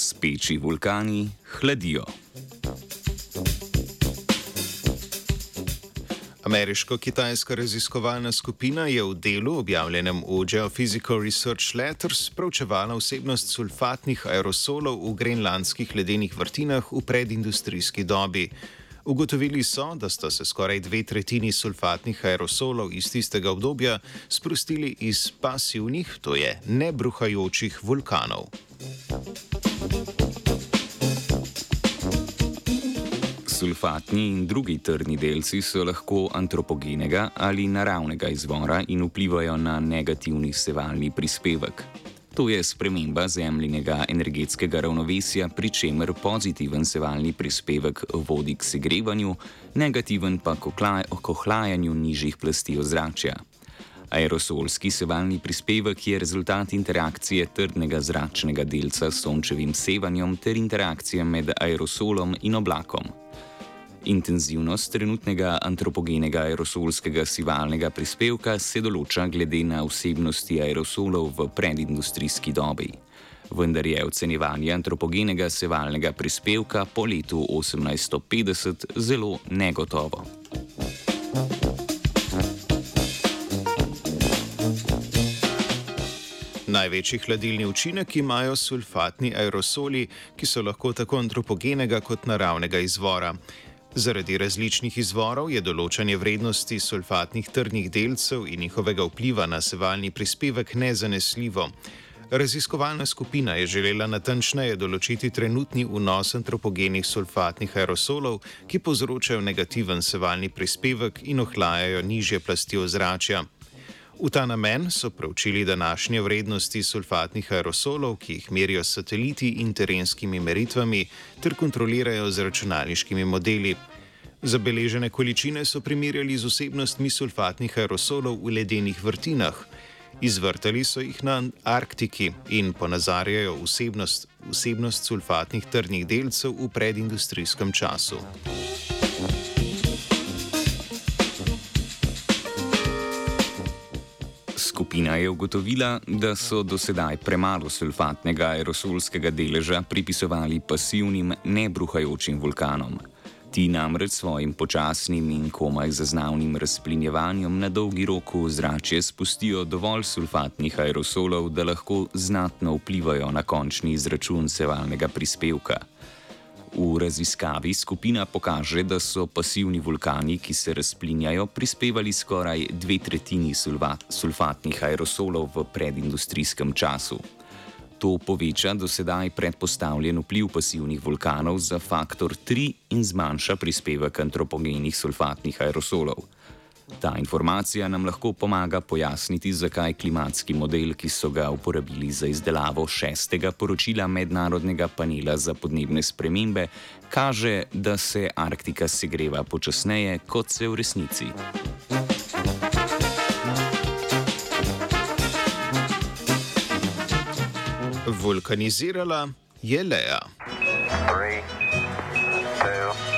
Speči vulkani hladijo. Ameriško-kitajska raziskovalna skupina je v delu, objavljenem v Geophysical Research Letters, proučevala vsebnost sulfatnih aerosolov v grenlandskih ledenih vrtinah v predindustrijski dobi. Ugotovili so, da sta se skoraj dve tretjini sulfatnih aerosolov iz tistega obdobja sprostili iz pasivnih, to je nebruhajočih vulkanov. Sulfatni in drugi trdni delci so lahko antropogenega ali naravnega izvora in vplivajo na negativni sevalni prispevek. To je sprememba zemljinega energetskega ravnovesja, pri čemer pozitiven sevalni prispevek vodi k segrevanju, negativen pa k ohlajanju nižjih plasti ozračja. Aerosolski sevalni prispevek je rezultat interakcije trdnega zračnega delca s sončevim sevanjem ter interakcije med aerosolom in oblakom. Intenzivnost trenutnega antropogenega aerosolskega sivalnega prispevka se določa glede na vsebnosti aerosolov v predindustrijski dobi. Vendar je ocenjevanje antropogenega sevalnega prispevka po letu 1850 zelo negotovo. Največji hladilni učinek imajo sulfatni aerosoli, ki so lahko tako antropogenega kot naravnega izvora. Zaradi različnih izvorov je določanje vrednosti sulfatnih trdnih delcev in njihovega vpliva na sevalni prispevek nezanesljivo. Raziskovalna skupina je želela natančneje določiti trenutni vnos antropogenih sulfatnih aerosolov, ki povzročajo negativen sevalni prispevek in ohlajajo nižje plasti ozračja. V ta namen so preučili današnje vrednosti sulfatnih aerosolov, ki jih merijo sateliti in terenskimi meritvami, ter kontrolirajo z računalniškimi modeli. Zabeležene količine so primerjali z vsebnostmi sulfatnih aerosolov v ledenih vrtinah. Izvrtali so jih na Arktiki in ponazarjajo vsebnost, vsebnost sulfatnih trdnih delcev v predindustrijskem času. Skupina je ugotovila, da so do sedaj premalo sulfatnega aerosolskega deleža pripisovali pasivnim, nebruhajočim vulkanom. Ti namreč svojim počasnim in komaj zaznavnim razplinjevanjem na dolgi rok v zrače spustijo dovolj sulfatnih aerosolov, da lahko znatno vplivajo na končni izračun sevalnega prispevka. V raziskavi skupina pokaže, da so pasivni vulkani, ki se razplinjajo, prispevali skoraj dve tretjini sulfatnih aerosolov v predindustrijskem času. To poveča do sedaj predpostavljen vpliv pasivnih vulkanov za faktor 3 in zmanjša prispevek antropogenih sulfatnih aerosolov. Ta informacija nam lahko pomaga pojasniti, zakaj klimatski model, ki so ga uporabili za izdelavo šestega poročila Mednarodnega panela za podnebne spremembe, kaže, da se Arktika segreva počasneje, kot se v resnici. Vulkanizirala je Lea. Three, two,